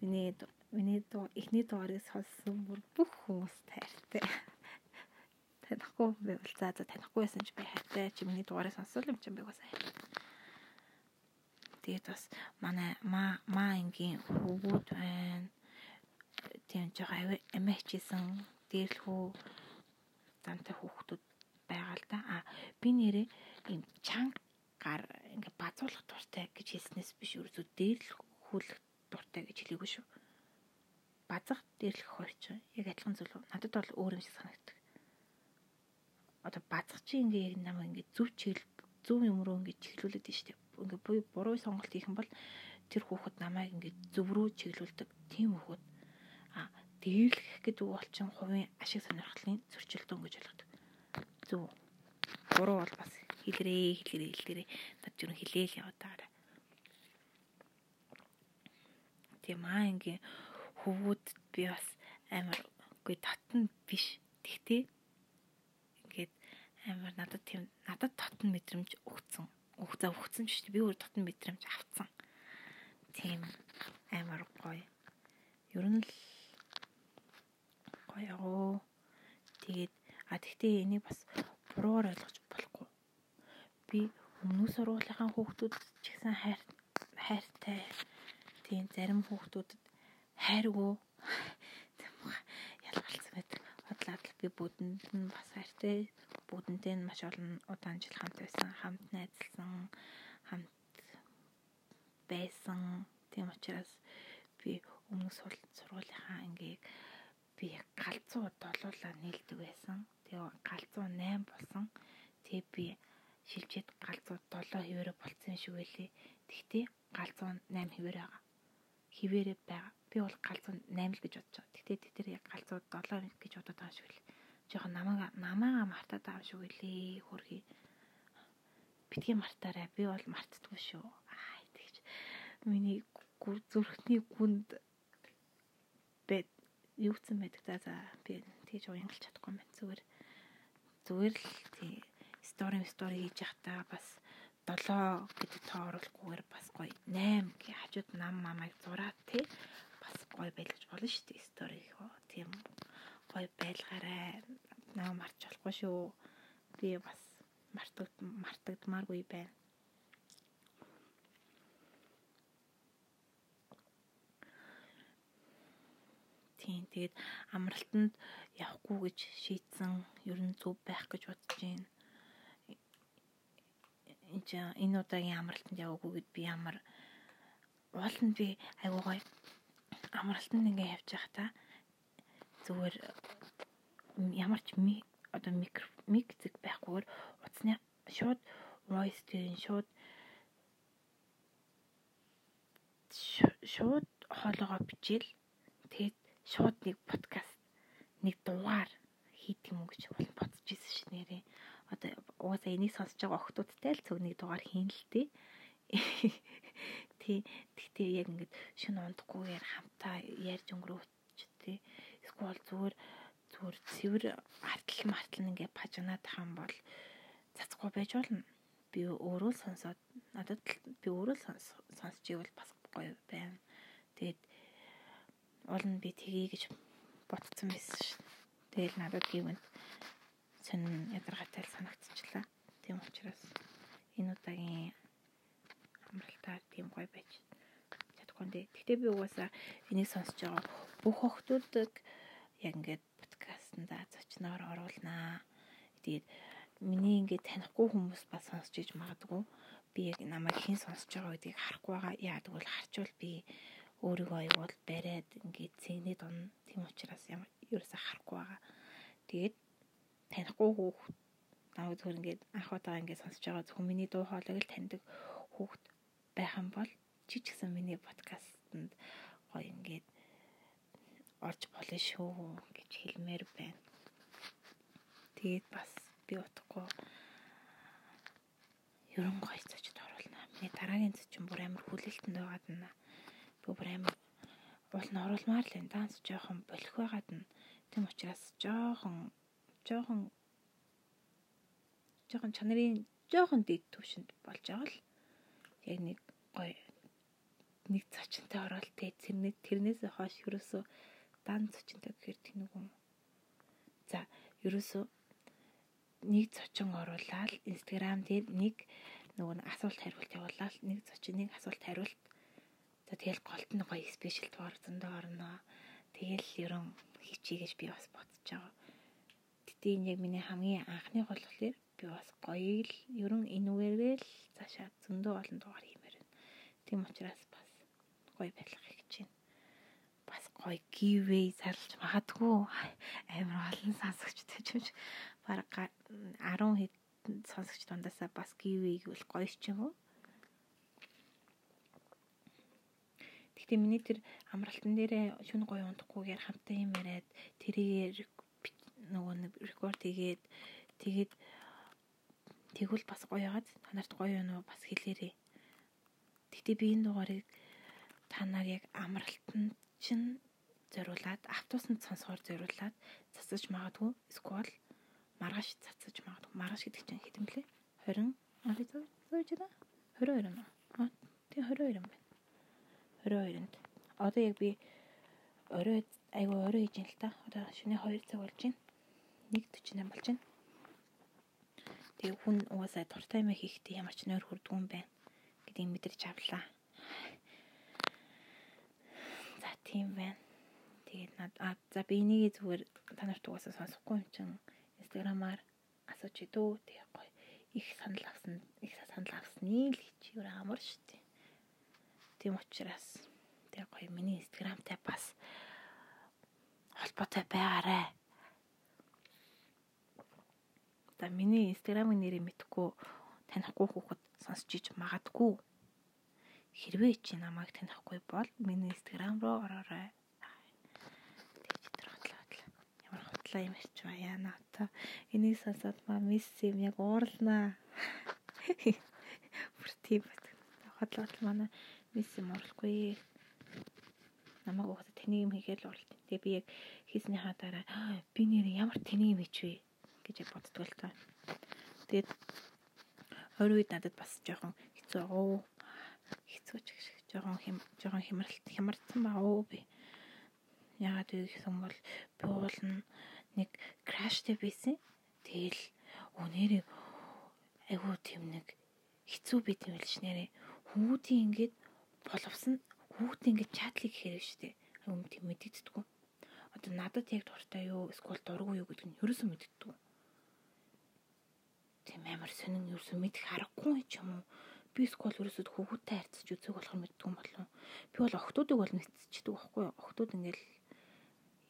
Миний миний дуу эхний дугаарыг сонссон бүр бүх хүмүүс хайртай. Танихгүй байвал за за танихгүй байсан ч би хайртай. Чи миний дугаарыг сонсвол юм чинь би бас хайртай. Тэгээд бас манай маа маа ингийн хөвгүүд байна. Тийм жоо амиачсэн дээрлхүү замтай хүүхдүүд байгаа л да. А би нэрээ ийм чанга гар ингээ базуулах дуртай гэж хэлснээс биш ерөөсөө дээрлхүүлэх дуртай гэж хэлээгүй шүү. Базах дээрлэх хоёр ч яг адилхан зүйл. Надад бол өөр юм шиг санагддаг. Одоо базах чи ингээ яг намайг ингээ зөв чиглэл зөв юм руу ингээ чиглүүлээд шүү дээ ингээ буй буруу сонголт хийх юм бол тэр хүүхэд намайг ингээ зөв рүү чиглүүлдэг тийм хүүхэд а дээрлэх гэдэг үг бол чин хувийн ашиг сонирхлын зөрчилдөөн гэж ойлгодог. Зөв. Буруу бол бас хэлрээ хэлрээ хэлрээ над ч юм хэлээл яваад байгаа. Тийм аа ингээ хөвгүүд би бас амар үгүй татна биш. Тэгтээ ингээд амар надад тийм надад татна мэдрэмж өгцөн өгцөө өгцөн ч би өөр дотн мэдрэмж авцсан. Тийм амар гоё. Ер нь л гоё. Тэгээд а тэгтээ энийг бас буруугаар ойлгож. Би өмнө сургуулийнхаа хүүхдүүд ч гэсэн хайр хайртай. Тийм зарим хүүхдүүдэд хайргүй ялгалцсан байдаг. Бодлаад л би бүдэнд нь бас хайртай бүгдэнтэй нь маш олон удаан жил хамт байсан, хамт найзлсан, хамт байсан. Тийм учраас би өмнөх сургуулийнхаа ангийг би галзуу долуулаа нээлдэг байсан. Тэгээ галзуу 8 болсон. Тэгээ би шилжээд галзуу 7 хэвээрээ болцсон юм шиг байлээ. Тэгтээ галзуу 8 хэвээрээ байгаа. Хэвээрээ байгаа. Би бол галзуу 8 л гэж бодож байгаа. Тэгтээ тэд тэр яг галзуу 7 гэж бодоод байгаа шиг л. Жохон намаага намаага мартаад байгаа юм шиг байлээ. Хөрхий. Битгий мартаарай. Би бол мартдаггүй шүү. Аа тэгж. Миний зүрхний гүнд бед юуцсан байдаг за за би тэгж уянгалч чадахгүй юм байна. Зүгээр зүгээр л тий стори стори хийж явахдаа бас 7 гэдэг тоо оруулахгүйгээр бас гоё 8 гэ хажууд нам мамайг зураад тий бас гоё байл гэж болно шүү дээ стори хөө тийм гоё байлгаарай наа марч болохгүй шүү би бас мартагд мартагдмааргүй байна Тийм. Тэгээд амралтанд явахгүй гэж шийдсэн. Ер нь зөв байх гэж бодож байна. Энэ удаагийн амралтанд яваагүй гэд би ямар ууланд би айгуу гоё амралтанд ингээ явж байхаа та зүгээр ямар ч одоо микро мик зэг байхгүйгээр утасны шууд voice дээр шууд шууд хоолоогоо бичээл тэгээд шууд нэг подкаст нэг дугаар хийх юм уу гэж бодож ирсэн ш нэрээ. Одоо угаасаа энийг сонсож байгаа охтуудтай л цөг нэг дугаар хийн л тээ. Тий. Тэгтээ яг ингээд шин ундахгүйгээр хамтаа ярьж өнгөрөөч тий. Эсвэл зүгээр зүгээр цэвэр артал мартал ингээ пажнаад хаан бол цацгүй байж болно. Би өөрөө сонсоод надад би өөрөө сонсч ивэл бас гоё байна. Тэгээд уул нь би тгий гэж ботцсон байсан ш. Тэгэл надад гівэнд сонин ядаргатай санагдчихлаа. Тийм учраас энэ удаагийн амралтаар тийм гоё байж чадахгүй нэ. Гэтэ би угаасаа энийг сонсож байгаа бүх охтуудыг яг ингээд подкастнда зочноор оруулнаа. Тэгээд миний ингээд танихгүй хүмүүс бас сонсч иж магадгүй. Би яг намайг хэн сонсож байгаа гэдгийг харахгүй байгаа. Яагаад гэвэл харчвал би өөрийгөө аягүй бариад ингээд цэгнээд он. Тийм учраас ерөөсө харахгүй байгаа. Тэгээд танихгүй хүүхд намайг зөвхөн ингээд анх удаа ингээд сонсож байгаа зөвхөн миний дуу хоолойг л таньдаг хүүхд байх юм бол чи ч гэсэн миний подкастэнд гоё ингээд орж болно шүү гэж хэлмээр байна. Тэгээд бас би утгагүй ерөн гоё зочд оруулна. Миний дараагийн зочин бүр амар хүлээлтэнд байгаад байна. Би бүр амар уул нь оруулмаар л энэ данс жоохон болох байгаад нь. Тэм учраас жоохон жоохон жоохон чанарын жоохон дэд төвшөнд болж байгаа л яг нэг гоё нэг зочинтой ороод тэ тэрнээс хойш ерөөсөө дан зочинтой гэхээр тэнэг юм. За ерөөсөө нэг зочин оруулаад инстаграм дээр нэг нөгөө асуулт хариулт явуулаад нэг зочиныг асуулт хариулт за тэгэл голт нь гоё спешиал дугаар зөндөө орно. Тэгэл ерөн хийчихье гэж би бас бодож байгаа. Энэ яг миний хамгийн анхны гол болохоор би бас гоё л ерөн энүүгээрээ л цаашаа зөндөө олон дугаар хиймээр байна. Тийм учраас бас гоё байх гэж байна. Бас гоё giveaway зарлж магадгүй амар олон сонсогчтой ч юм шиг баг 10 хэд сонсогч дундаасаа бас giveaway гэвэл гоё ч юм уу. Гэхдээ миний тэр амралтан дээрээ шүн гоё унтахгүйгээр хамтаа юм яриад тэрийг нөгөө нэг рекорд хийгээд тэгээд Тэгвэл бас гоё ягаад та нарт гоё юу бас хэлээрээ. Гэтэ би энэ дугаарыг та нар яг амралтанд чинь зориулаад автобусанд сонсохоор зориулаад цацаж магадгүй эсвэл маргааш цацаж магадгүй. Маргааш гэдэг чинь хэдэн блэ? 20 ари зөөж байна. 22 юм аа. Тийм 22 юм байна. 22-нд. Одоо яг би орой айгүй орой хийж юм л та. Одоо шөнийн 2 цаг болж байна. 1:48 болж байна. Тэгээ хүн угаасаа дуртай юм хийхдээ ямар ч нойр хүрдгүй юм байна гэдгийг мэдэрч авлаа. За тийм байна. Тэгээд над за би энийг зүгээр та нарт угаасаа сонсохгүй юм чин инстаграмаар асууж идүү тэгээ гоё их санал авсан их санал авсны л гэж юу амар штэ. Тийм учраас тэгээ гоё миний инстаграмтай бас холбоотой байгаарэ За миний инстаграмын нэрийг мэдхгүй танихгүй хүүхэд сонсч иж магадгүй. Хэрвээ чи намайг танихгүй бол миний инстаграм руу ороорой. Ямар хотлоо юм ирч ба яана та. Энийг сонсоод маа мисс юм яг уурлнаа. Бүр тийм бат. Хотлоо хотлоо манай мисс юм уурлахгүй. Намайг угаасаа тэнийг юм хийгээл уурлаа. Тэгээ би яг хийснийхаа дараа би нэр ямар тэнийг юм хийвэ гэж боддог л та. Тэгээд хоёр үед надад бас жоохон хэцүү оо хэцүү ч гэх жоохон хэм жоохон хямралт хямарсан баа оо би. Яагаад вэ гэсэн бол би уулна нэг краштэй байсан. Тэгэл өнөрөө айгуу тийм нэг хэцүү байт юм л ш нэрээ. Хүүхдийн ингээд боловсон хүүхдийн ингээд чатлыг шүү дээ. Айгуу тийм мэддэггүй. одоо надад яг дуртай юу эсвэл дургүй юу гэдэг нь ерөөсөө мэддэггүй. Тийм амар сонин ерөөсөө мэдэх аргагүй ч юм уу. Би эсвэл ерөөсөө хүүхдтэй харьцаж үзэх болохоор мэддэг юм болов. Би бол охтуудыг бол мэдчихдэг байхгүй юу? Охтууд ингээл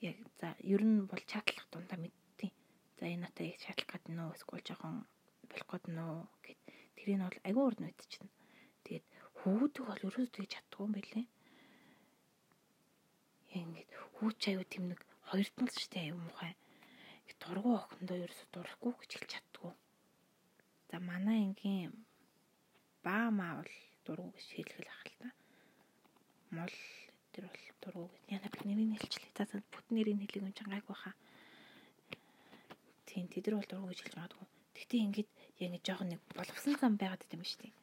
яг за ер нь бол чатлах дундаа мэдтiin. За энэ натаа яг чатлах гэдэг нөө эсвэл жоохон болох гэдэг нөө гэд тэрийг бол агүй урд мэдчихнэ. Тэгээд хүүхдүүд бол ерөөсөө тэгж чаддгүй юм билээ. Ингээд хүүч аюу тэм нэг хоёрдмал штэ аюу мухай. Дургу охиндоо ерөөсөө дурахгүй гэж хэлж чаддгүй. За манай ингийн баа маа бол дургу гэж хэлгэл ах л та. Мол тэр бол дургу гэж яна би нэрийг хэлчихлээ. За бүт нэрийг хэлэх юм чинь гайг баха. Тийм тэдэр бол дургу гэж хэлж магадгүй. Тэгтээ ингээд яг нэг жоохон нэг болгосон зам байгаад идэм шүү дээ.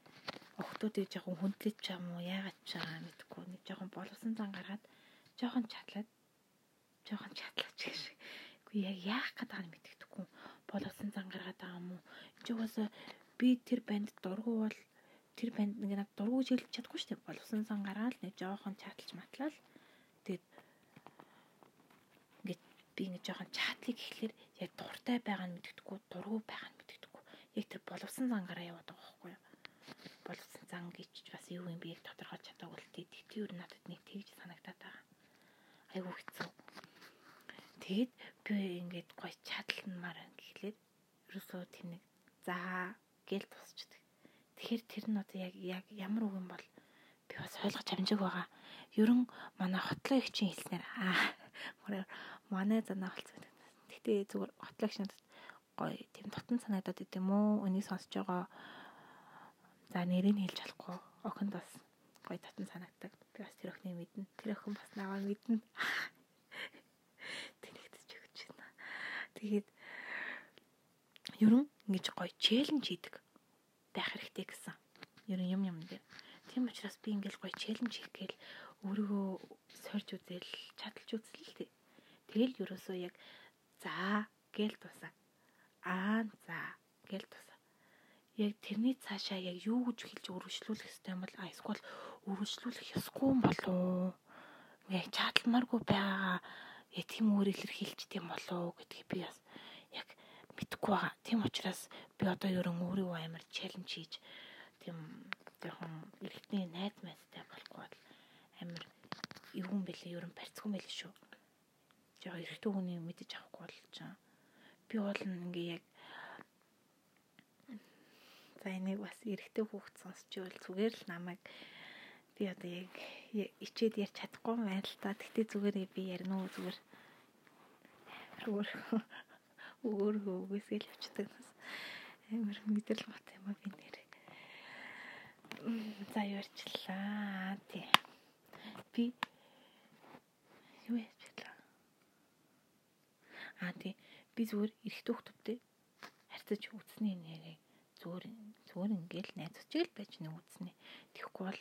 Охтуудыг жоохон хүндлэж чам уу яагаад ч байгаа мэдгүй нэг жоохон болгосон зам гаргаад жоохон чатлаад жоохон чатлаач гэж. Үгүй яг яах гэдэг нь мэддэхгүй. Болгосон зам гаргаад байгаа юм уу? Энд угаас би тэр банд дургу бол тэр банд нэг над дургу хэлж чадахгүй шүү дээ. Болгосон зам гаргаад нэг жоохон чатлж матлал. Тэгээд ингээд би ингээд жоохон чатлыг ихлээр яг дуртай байгаа нь мэддэхгүй, дургу байгаа нь мэддэхгүй. Яг тэр боловсон зангараа яваад байгаа байхгүй юу? Боловсон зан гэж бас юу юм бэ тодорхойлж чадаагүй л тээ. Тэгтээ юу надад нэг тэгж санагдаад байгаа. Айгу хэцүү. Тэгэд би ингээд гоё чадланмаар гэхлээр ерөөсөө тийм нэг за гэл тусчдаг. Тэгэхээр тэр нь одоо яг яг ямар үг юм бол би бас ойлгож амжиг байгаа. Ерөн манай хотлоо их чинь хэлснээр аа манай занаа болцсон. Гэтэ зүгээр хотлогч надад гоё тийм дотн санагдаад идэв юм уу? Өнийг сонсож байгаа. За нэрийг хэлж болохгүй. Охинд бас гоё дотн санагдаг. Би бас тэр охины мэднэ. Тэр охин бас наваа мэднэ. Тэнэгдэж өгч байна. Тэгээд ерөн ингэж гоё челленж хийдэг байх хэрэгтэй гэсэн. Ерөн юм юм дээр. Тийм учраас би ингээл гоё челленж хийх гээл өөрийгөө сорж үзэл, чадалж үзэл л тэгэл ерөөсөө яг За гэл тусаа. Аа за гэл тусаа. Яг тэрний цаашаа яг юу гэж хэлж өргөжлүүлэх хэрэгтэй юм бол эсвэл өргөжлүүлэх ёсгүй болов яг чадламаргүй байгаа яг тийм өөр илэрхийлж тийм болов гэдгийг би бас яг мэдэхгүй байгаа. Тийм учраас би одоо ерөн өөрийгөө амар челленж хийж тийм жоохон эрэгний найз майзтай болохгүй бол амар юу юм бэлээ ерөн барьцгүй бэлээ шүү жоо эрэгтэй хүний мэдэж авахгүй болж байгаа. Би бол ингээ яг за энийг бас эрэгтэй хүүхд сонсч ивэл зүгээр л намайг би одоо яг ичээд ярьж чадахгүй байна л та. Гэтэ зүгээр би ярина уу зүгээр. Өөр өөр хөөсөө л явчихдаг бас амар мэдрэл бат юм а би нэр. За ярьчлаа. Тий. Би юу ярьчлаа? Аа тий. Би зүгээр эрэгтэй хөлтөвтэй харьцаж үзсний нэрээ зүгээр зүгээр ингээл найзчиг л байж нэг үзнэ. Тэгэхгүй бол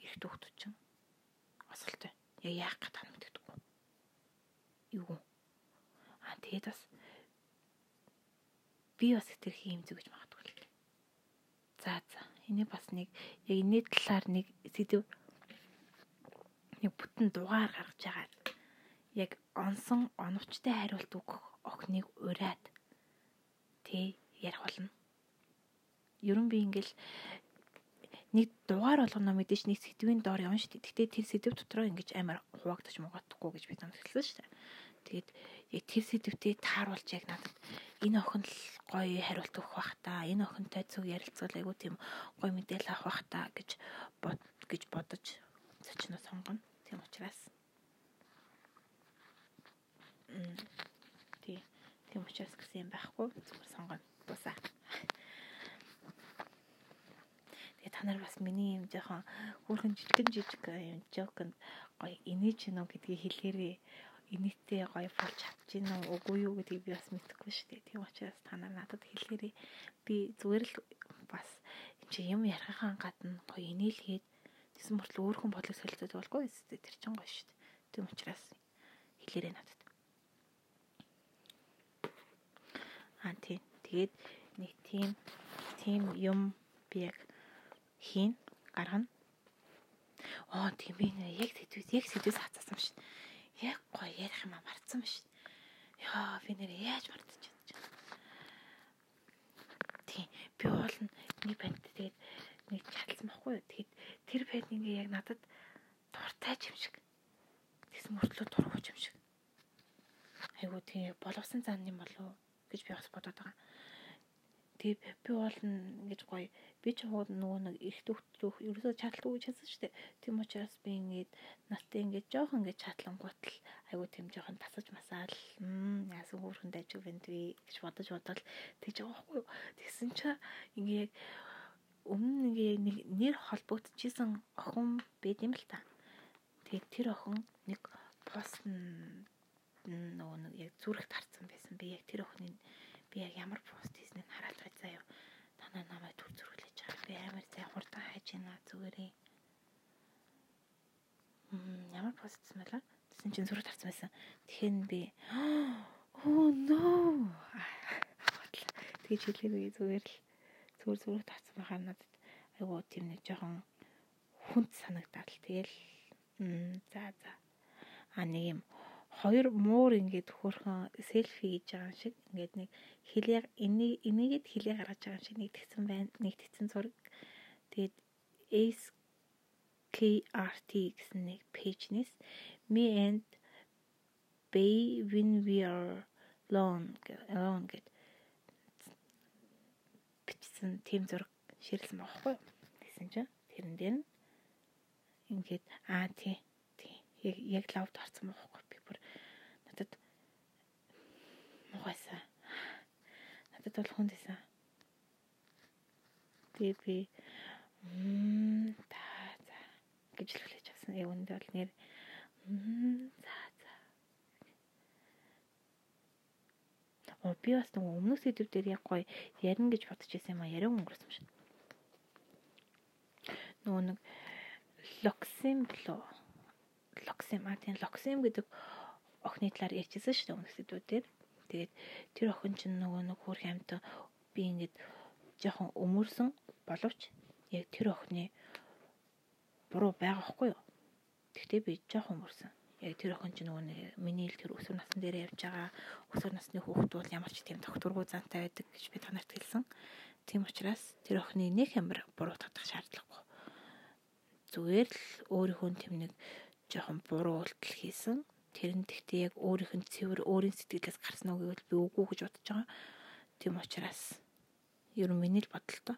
эрэгтэй хөлтөв чинь осолтой. Яг яах гэж тань мэддэггүй. Юу? Аа тэгээд бас би бас тэр хийм зүгэж магадгүй. За за. Энийг бас нэг яг энэ талаар нэг сэдв нэг бүтэн дугаар гаргаж байгаа яг онсон оновчтой хариулт өгөх охиныг ураад тий ярих болно. Ерөн би ингээл нэг дугаар болгоно мэдээж нэг сэдвийн доор явна шүү дээ. Гэтэ тэр сэдв дотроо ингэж амар хуваагдаж мугаадахгүй гэж би зөвлөсөн шүү дээ. Тэгээд яг тэр сэдвтээ тааруулж яг надад энэ охин л гоё хариулт өгөх бах та. Энэ охинтой зөв ярилцвал айгу тийм гоё мэдээлэл авах бах та гэж бод гэж бодож зочноо сонгоно. Тийм учраас Тий. Тийм учраас гэсэн юм байхгүй. Зүгээр сонгоно. Бусаа. Тэгээ та нар бас миний юм жоохон хүүхэн жижигэн жижиг юм жоконд гоё инээж гинөө гэдгийг хэлээрээ инээтэй гоё болж чадж гинөө үгүй юу гэдгийг би бас мэдэхгүй шүү дээ. Тийм учраас та нар надад хэлээрээ би зүгээр л бас юм чи юм ярихаан гадна гоё инээлгээд тэсэн мөртлөө өөр хүн бодлого солилцоод болгүй ээ. Тэр чинь гоё шүү дээ. Тийм учраас хэлээрээ надад. Аа тийм. Тэгээд нэг тийм тийм юм би яг хийн гаргана. Оо тийм би яг сэдвээс яг сэдвээс хацаасан шин. Яг гоё ярих юм а марцсан шүү. Яа би нэр яаж мартчихад. Тийм би бол нэг банд тэгээд нэг чадсан байхгүй юу. Тэгэхэд тэр банд ингээ яг надад дуртай юм шиг. Тэгсэн мөртлөө дургуй юм шиг. Айгуу тийм боловсон зан юм болов гэж би бас бодоод байгаа. Тэгээ би бол ингэж гоё би ч хууд нөгөө нэг их төвтлөх ерөөсөө чадлаггүй чадсан шүү дээ. Тийм учраас би ингээд настай ингээд жоохон ингээд чатлангуутал айгуу тийм жоохон тасаж масаал яасан хөөрхөн дайж өгөнд би гэж бодож бодоод тэгж байгаа байхгүй юу. Тэгсэн чинь ингээд өмнө ингээ нэг нэр холбогдчихсэн охин байд юм л та. Тэгээд тэр охин нэг пост нөгөө нэг яг зүрхт харсан байсан. Би яг тэр охины би яг ямар пост хийснийг хараад байж заяа. Танаа намайг төр зүрхлэж байгаа. Би амар сайн хурдан хайж байна зүгээрээ. Мм ямар пост хийсэн бэ? Тэсэн чинь зүрхт харсан байсан. Тэгэхээр би oh no. Тэгж хэлээгүй зүгээр л зүгээр зүгээр татсан байгаа надад айгуу тийм нэг жоохон хүнд санагдаад л тэгэл за за а нэг юм хоёр муур ингээд хөөрхөн селфи хийж байгаа шиг ингээд нэг хилээ энийг энийгэд хилээ гаргаж байгаа шиг нэгтгэсэн байна. Нэгтгэсэн зураг. Тэгээд Ace KRT гэсэн нэг пэйжнээс me and Bay when we are alone alone гэд бичсэн тийм зураг ширлсэн байхгүй юу? Тэгсэн чинь тэрэн дээр ингээд аа тий тий яг лавд орсон байхгүй надад муухайсаа. Надад бол хүнд байсан. Тэгээ би мм та за гэж л хүлээж авсан. Яг үндэ бол нэр мм за за. Оо би бас нэг өмнөх сэдв дээр яг гоё ярина гэж бодож байсан юм а яриа өнгөрсөн юм шиг. Нөгөө нэг локсим блоо локсим а тийм локсим гэдэг охины талаар ярьчихсан шүү дээ өмнөх сэдвүүдээр. Тэгээд тэр охин чинь нөгөө нэг хөрх амьтан би ингээд жоохон өмөрсөн боловч яг тэр охины буруу байгаа хгүй юу. Тэгтээ би жоохон өмөрсөн. Яг тэр охин чинь нөгөө нэг миний л тэр өсвөр насны дээр явж байгаа өсвөр насны хүүхэд бол ямар ч тийм докторгүй зантай байдаг гэж би танарт хэлсэн. Тийм учраас тэр охины нэг ямар буруу татах шаардлагагүй. Зүгээр л өөрийнхөө тэм нэг жоохон буруу үйлдэл хийсэн тэр нь тэгтээ яг өөрийнх нь цэвэр өөрийн сэтгэлээс гарсан уу гэвэл би үгүй гэж бодож байгаа. Тийм учраас ер нь миний л бодолтой.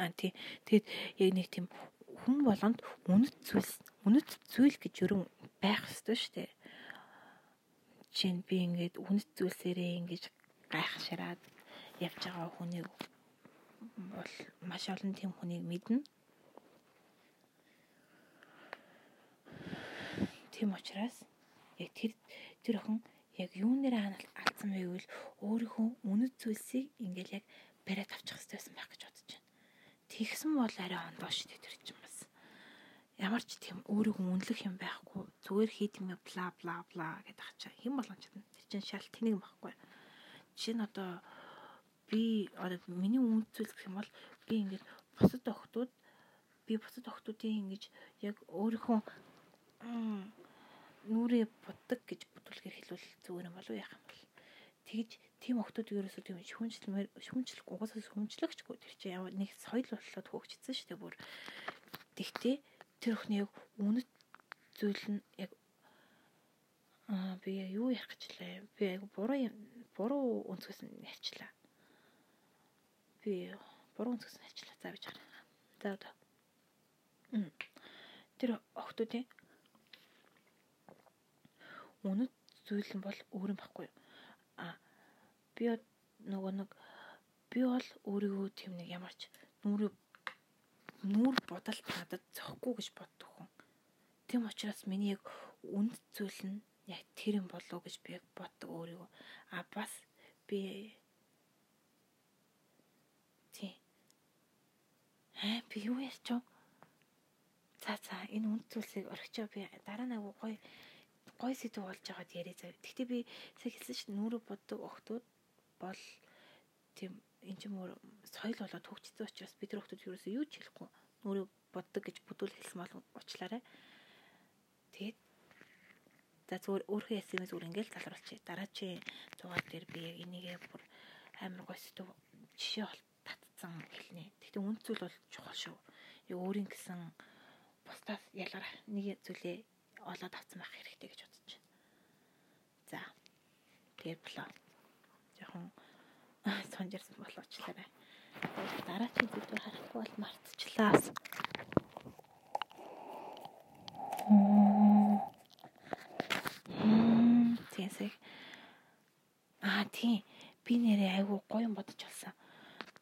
Аа тий. Тэгэд яг нэг тийм хүн болгонд үнэт зүйлс үнэт зүйл гэж ер нь байх ёстой шүү дээ. Жишээ нь би ингээд үнэт зүйлсээрээ ингэж гайхшираад явж байгаа хүнийг бол маш олон тийм хүнийг мэднэ. Тийм учраас яг тэр тэр охин яг юунээр алдсан бэ гэвэл өөрийнхөө үнэт зүйлсийг ингээл яг бариад авчих хэрэгтэйсэн байх гэж бодож байна. Тэгсэн бол арай ондоо шүү дээ тэр чинь бас. Ямар ч тийм өөрийгөө үнэлэх юм байхгүй. Зүгээр хийх юм бла бла бла гэдэг ачаа. Хэн болгон чадна. Тэр чинь шал тэнэг байхгүй. Жишээ нь одоо би одоо миний үнэт зүйл гэх юм бол би ингээд бусад охтууд би бусад охтуудын ингэж яг өөрийнхөө нүрээ буддаг гэж бүтүүлгээр хэлвэл зүгээр юм болов яах юм бол. Тэгж тийм охтууд ерөөсөө тийм шүнжлэмээр шүнжлэх угаасаа шүнжлэхчгүй тэр чинь ямар нэг соёл боллоод хөөгчсөн шүү дээ бүр. Тэгтээ тэр охины яг үнэт зүйл нь яг аа би юу ярих гэжлээ би яг буруу буруу өнцгөөс нь ярьчлаа. Би буруу өнцгөөс нь ярьчлаа. За бич хараа за одоо. Тэр охтуудын үнэт зүйл бол өөр юм баггүй. А би нөгөө нэг би бол өөрийгөө тийм нэг ямарч нүрээ нүр бодолт надад зөхгүй гэж боддог хүн. Тийм учраас миний яг үнэт зүйл нь яг тэр юм болов гэж би боддог өөрийгөө. А бас би тий. Аа би юу ярьч вэ? За за энэ үнэт зүйлсийг орхичоо би дараа нь агуу гоё гой сэдв болж байгаад яриа зав. Гэхдээ би сая хэлсэн чинь нүрэ боддог охтууд бол тийм эн чинь мөр соёл болоод хөгжсөн учраас бид нар охтууд ерөөсөө юу ч хэлэхгүй нүрэ боддог гэж бүдүүл хэлсэн бол уучлаарай. Тэгээд За зүгээр өөрхөн ясны зүгээр ингээл залруулчих. Дараачийн дугаар дээр би яг энийгээ бүр амар гоё сэдв жишээ бол татцсан хэлнэ. Гэхдээ үнд зүйл бол чухал шүү. Яг өөрийн гэсэн бусдаас ялгарх нэг зүйлээ олоод авсан байх хэрэгтэй гэж бодож байна. За. Тэгээд болоо. Жохон сонжирсан болоочлаарай. Дараагийн зүйлээр харахгүй бол мартчихлаа. Тэгсэг. Аа тийм. Би нэрээ айгүй гоё юм бодож олсон.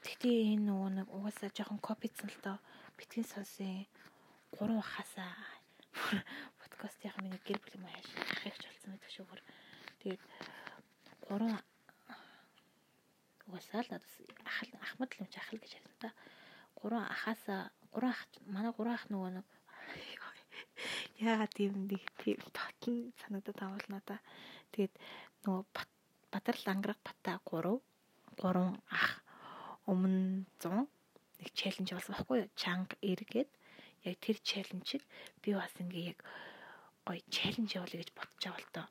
Гэхдээ энэ нөгөө нэг угаасаа жоохон копицсан л доо. Битгий сонсын гурван хасаа подкастын миний гэр бүл юм ааш ахыгч болсон байдаг шүү бүр. Тэгээд гурван угаасаа л надад ахал ахмад л юм чи ахал гэж харин та. Гурван ахаасаа гурван ах манай гурван ах нөгөө нэг яагаад тийм нэг тийм татн санагдаад авална да. Тэгээд нөгөө Бадарл ангараг бата 3 3 ах өмнө 100 нэг челленж болсон байхгүй? Чанга эргээд яг тэр челленжийг би бас ингээ яг гоё челленж явуулъя гэж бодож байгаа л доо.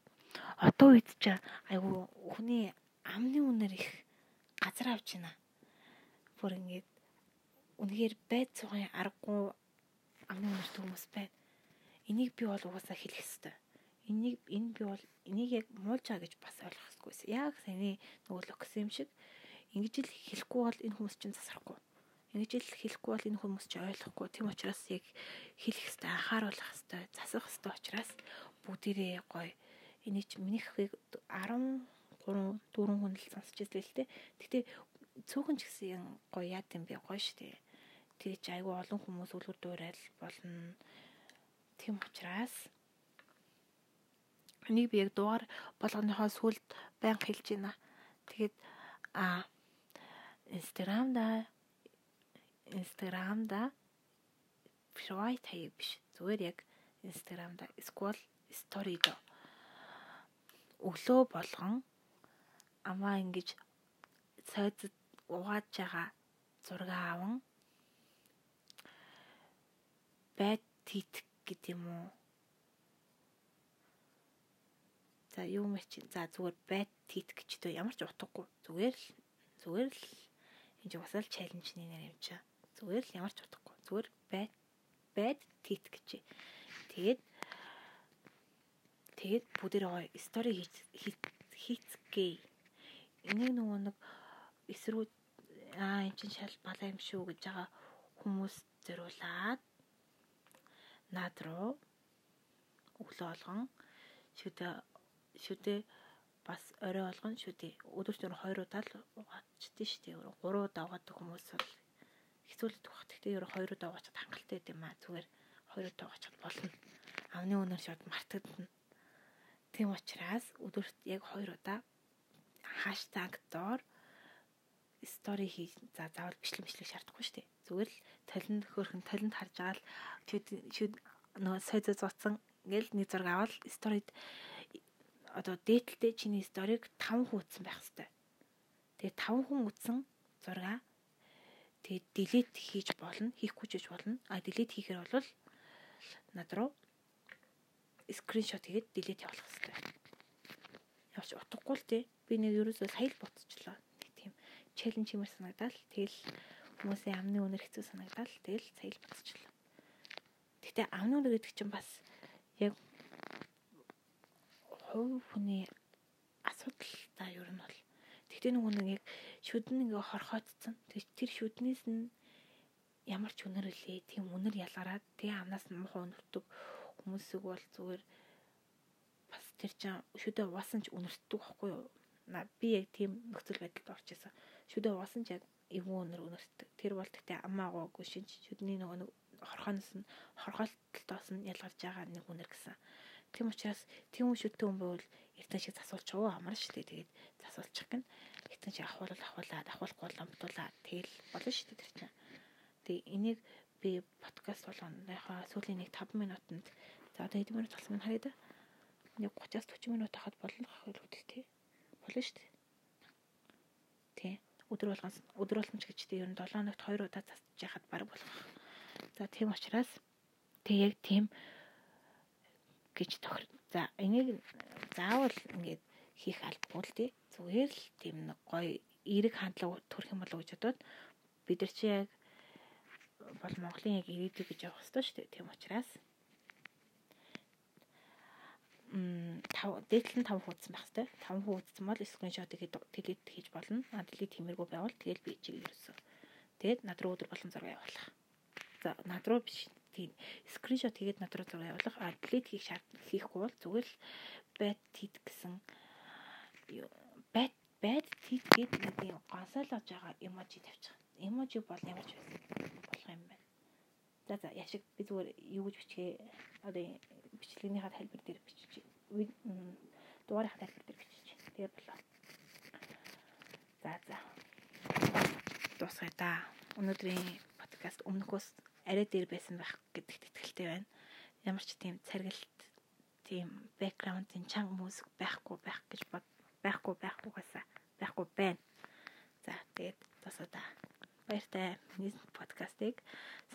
Одоо үед ч айгу хүний амны үнээр их газар авч байна. Бүр ингээд үнэхээр байд цугын аргагүй амны үнэрт хүмүүс байна. Энийг би бол угаасаа хэлэх ёстой. Энийг энэ би бол энийг яг муулж байгаа гэж бас ойлгох хэрэггүйсэн. Яг саяны нөгөө локс юм шиг ингэж л хэлэхгүй бол энэ хүмүүс чинь засрахгүй. Ингэж л хэлэхгүй бол энэ хүмүүс чинь ойлгохгүй. Тийм учраас яг хэлэх хэвээр анхааруулах хэвээр засах хэвээр учраас бүгдээрээ гоё энийг минийхийг 13 4 хүн л сонсч ирсэн л те. Гэтэ цөөхөн ч гэсэн гоё яа гэм бэ гоё штэ. Тэгээ чи айгүй олон хүмүүс үлгэр дуурайл болно. Тийм учраас Энийг би яг дугаар болгоныхоо сүлд байнга хэлж байна. Тэгээд а Instagram-да Instagram-да private хаяг биш. Зүгээр яг Instagram-да scroll story доо өглөө болгон амаа ингэж цайзад угааж байгаа зураг аавн байт титг гэдэг юм уу За юу мэч за зүгээр байт тит гэж дөө ямар ч утгагүй. Зүгээр л зүгээр л энэ ч басаал чаленжны нэр юм чаа. Зүгээр л ямар ч утгагүй. Зүгээр байт байт тит гэж. Тэгээд тэгээд бүгдээ стори хийцгээ. Энийг нөгөө нэг эсрүү аа эн чин шал балаа юм шүү гэж байгаа хүмүүс зориулаад над руу өглөө олгон шүдэ шүдээ бас орой болгон шүдээ өдөрт өөр хоёр удаа л угаачдээ шүү дээ. Гурван удаа угаадаг хүмүүс бол хэцүүлдэг баг. Тэгтээ өөр хоёр удаа угаачаад хангалттай юм аа. Зүгээр хоёр удаа угаачаад болно. Амны өнөр шууд мартагдана. Тийм учраас өдөрт яг хоёр удаа хаштаг доор стори хийж за заавал бичлэг бичлэг шаардахгүй шүү дээ. Зүгээр л талент хөөрхөн талент харж агаал шүд нөгөө сойд зоцсон ингээл нэг зураг аваад сторид одоо дээдлтэй чиний сториг 5 хүн үзсэн байх хэвээр. Тэгээ 5 хүн үзсэн зураг тэгээ delete хийж болно, хийхгүй ч гэж болно. А delete хийхээр бол над руу скриншот хийгээд delete явуулах хэвээр. Явж утгагүй л тий. Би нэг ерөөсөө сая л ботчихлоо. Нэг тийм челленж юмар санагдал. Тэгэл хүмүүсийн амны өнөр хэцүү санагдал. Тэгэл сая л ботчихлоо. Гэтэ амны өнөр гэдэг чинь бас яг хувь хүний асуудал та ер нь бол тэгтээ нөгөө нэг яг шүдэн ингээ хорхоцсон. Тэр шүднээс нь ямар ч үнэр үлээ тийм үнэр ялгараад тэгээ амнаас нь муухай өнөртөг хүмүүсийг бол зүгээр бас тэр чинь шүдэ угаасан ч үнэртдэг байхгүй юу? На би яг тийм нөхцөл байдалд орж исэн. Шүдэ угаасан ч яг эвгүй өнөр үнэртдэг. Тэр бол тэгтээ амаагүй шинж шүдний нөгөө нэг хорхоноос нь хорхоолтолтоос нь ялгарч байгаа нэг үнэр гэсэн. Тийм учраас тийм шүттэй хүн байвал эртэн шиг засуулчих уу амар шүү дээ. Тэгээд засуулчих гэн. Эртэн шиг ахвал ахвалаад ахвалахгүй ламтуулаад тэгэл болно шүү дээ тэр чинь. Тэгээ энийг би подкаст болгоныхоо сүүлийн нэг 5 минутанд за одоо хэдэн минут болсон харъя да. Нэг 30-аас 40 минут хахад болно хэл үүдээ тий. Болно шүү дээ. Тий. Өдөр болгоно өдөр болгоно ч гэж тий ер нь 7 хоногт 2 удаа засаж яхад баг болох. За тийм учраас тэг яг тийм гэж тохир. За энийг заавал ингээд хийх албагүй л тий. Зүгээр л тийм нэг гоё эерэг хандлага төрөх юм болов гэж бодоод бид нар чи яг бол Монголын яг ирээдүй гэж явах хэрэгтэй шүү дээ. Тийм учраас м тав дээдлэн 5 хуудсан байх хэрэгтэй. 5 хуудсан бол скриншот хийгээд delete хийж болно. А delete хиймэргүй байвал тэгэл би чиг ерөөсөө. Тэгээд над руу өдөр болон зураг явуулах. За над руу биш тийм скриншот хийгээд над руу зураг явуулах. А delete хийх шаард хийхгүй бол зүгээр л байт тит гэсэн байт тит гэдэг нэг юм гонсойлгож байгаа эможи тавьчих. Эможи бол ямар ч байсан болох юм байна. За за яшиг би зүгээр юу гэж бичгээ одоо бичлэгнийхаа тайлбар дээр бичиж дугаарынхаа тайлбар дээр бичиж. Тэгээ болоо. За за. Дуусгая да. Өнөөдрийн подкаст өмнөхөөс арай дээр байсан байх гэдэгт итгэлтэй байна. Ямар ч тийм царгалт тийм бэкграундын чанга музик байхгүй байх гэж бод байхгүй байхгүйгаасаа байхгүй байна. За тэгээд тасаа да. Баяртай миний подкастыг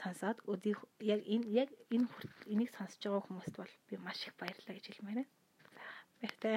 сонсоод өдий яг энэ яг энэ энийг сонсож байгаа хүмүүст бол би маш их баярлалаа гэж хэлмээр байна. За баяртай.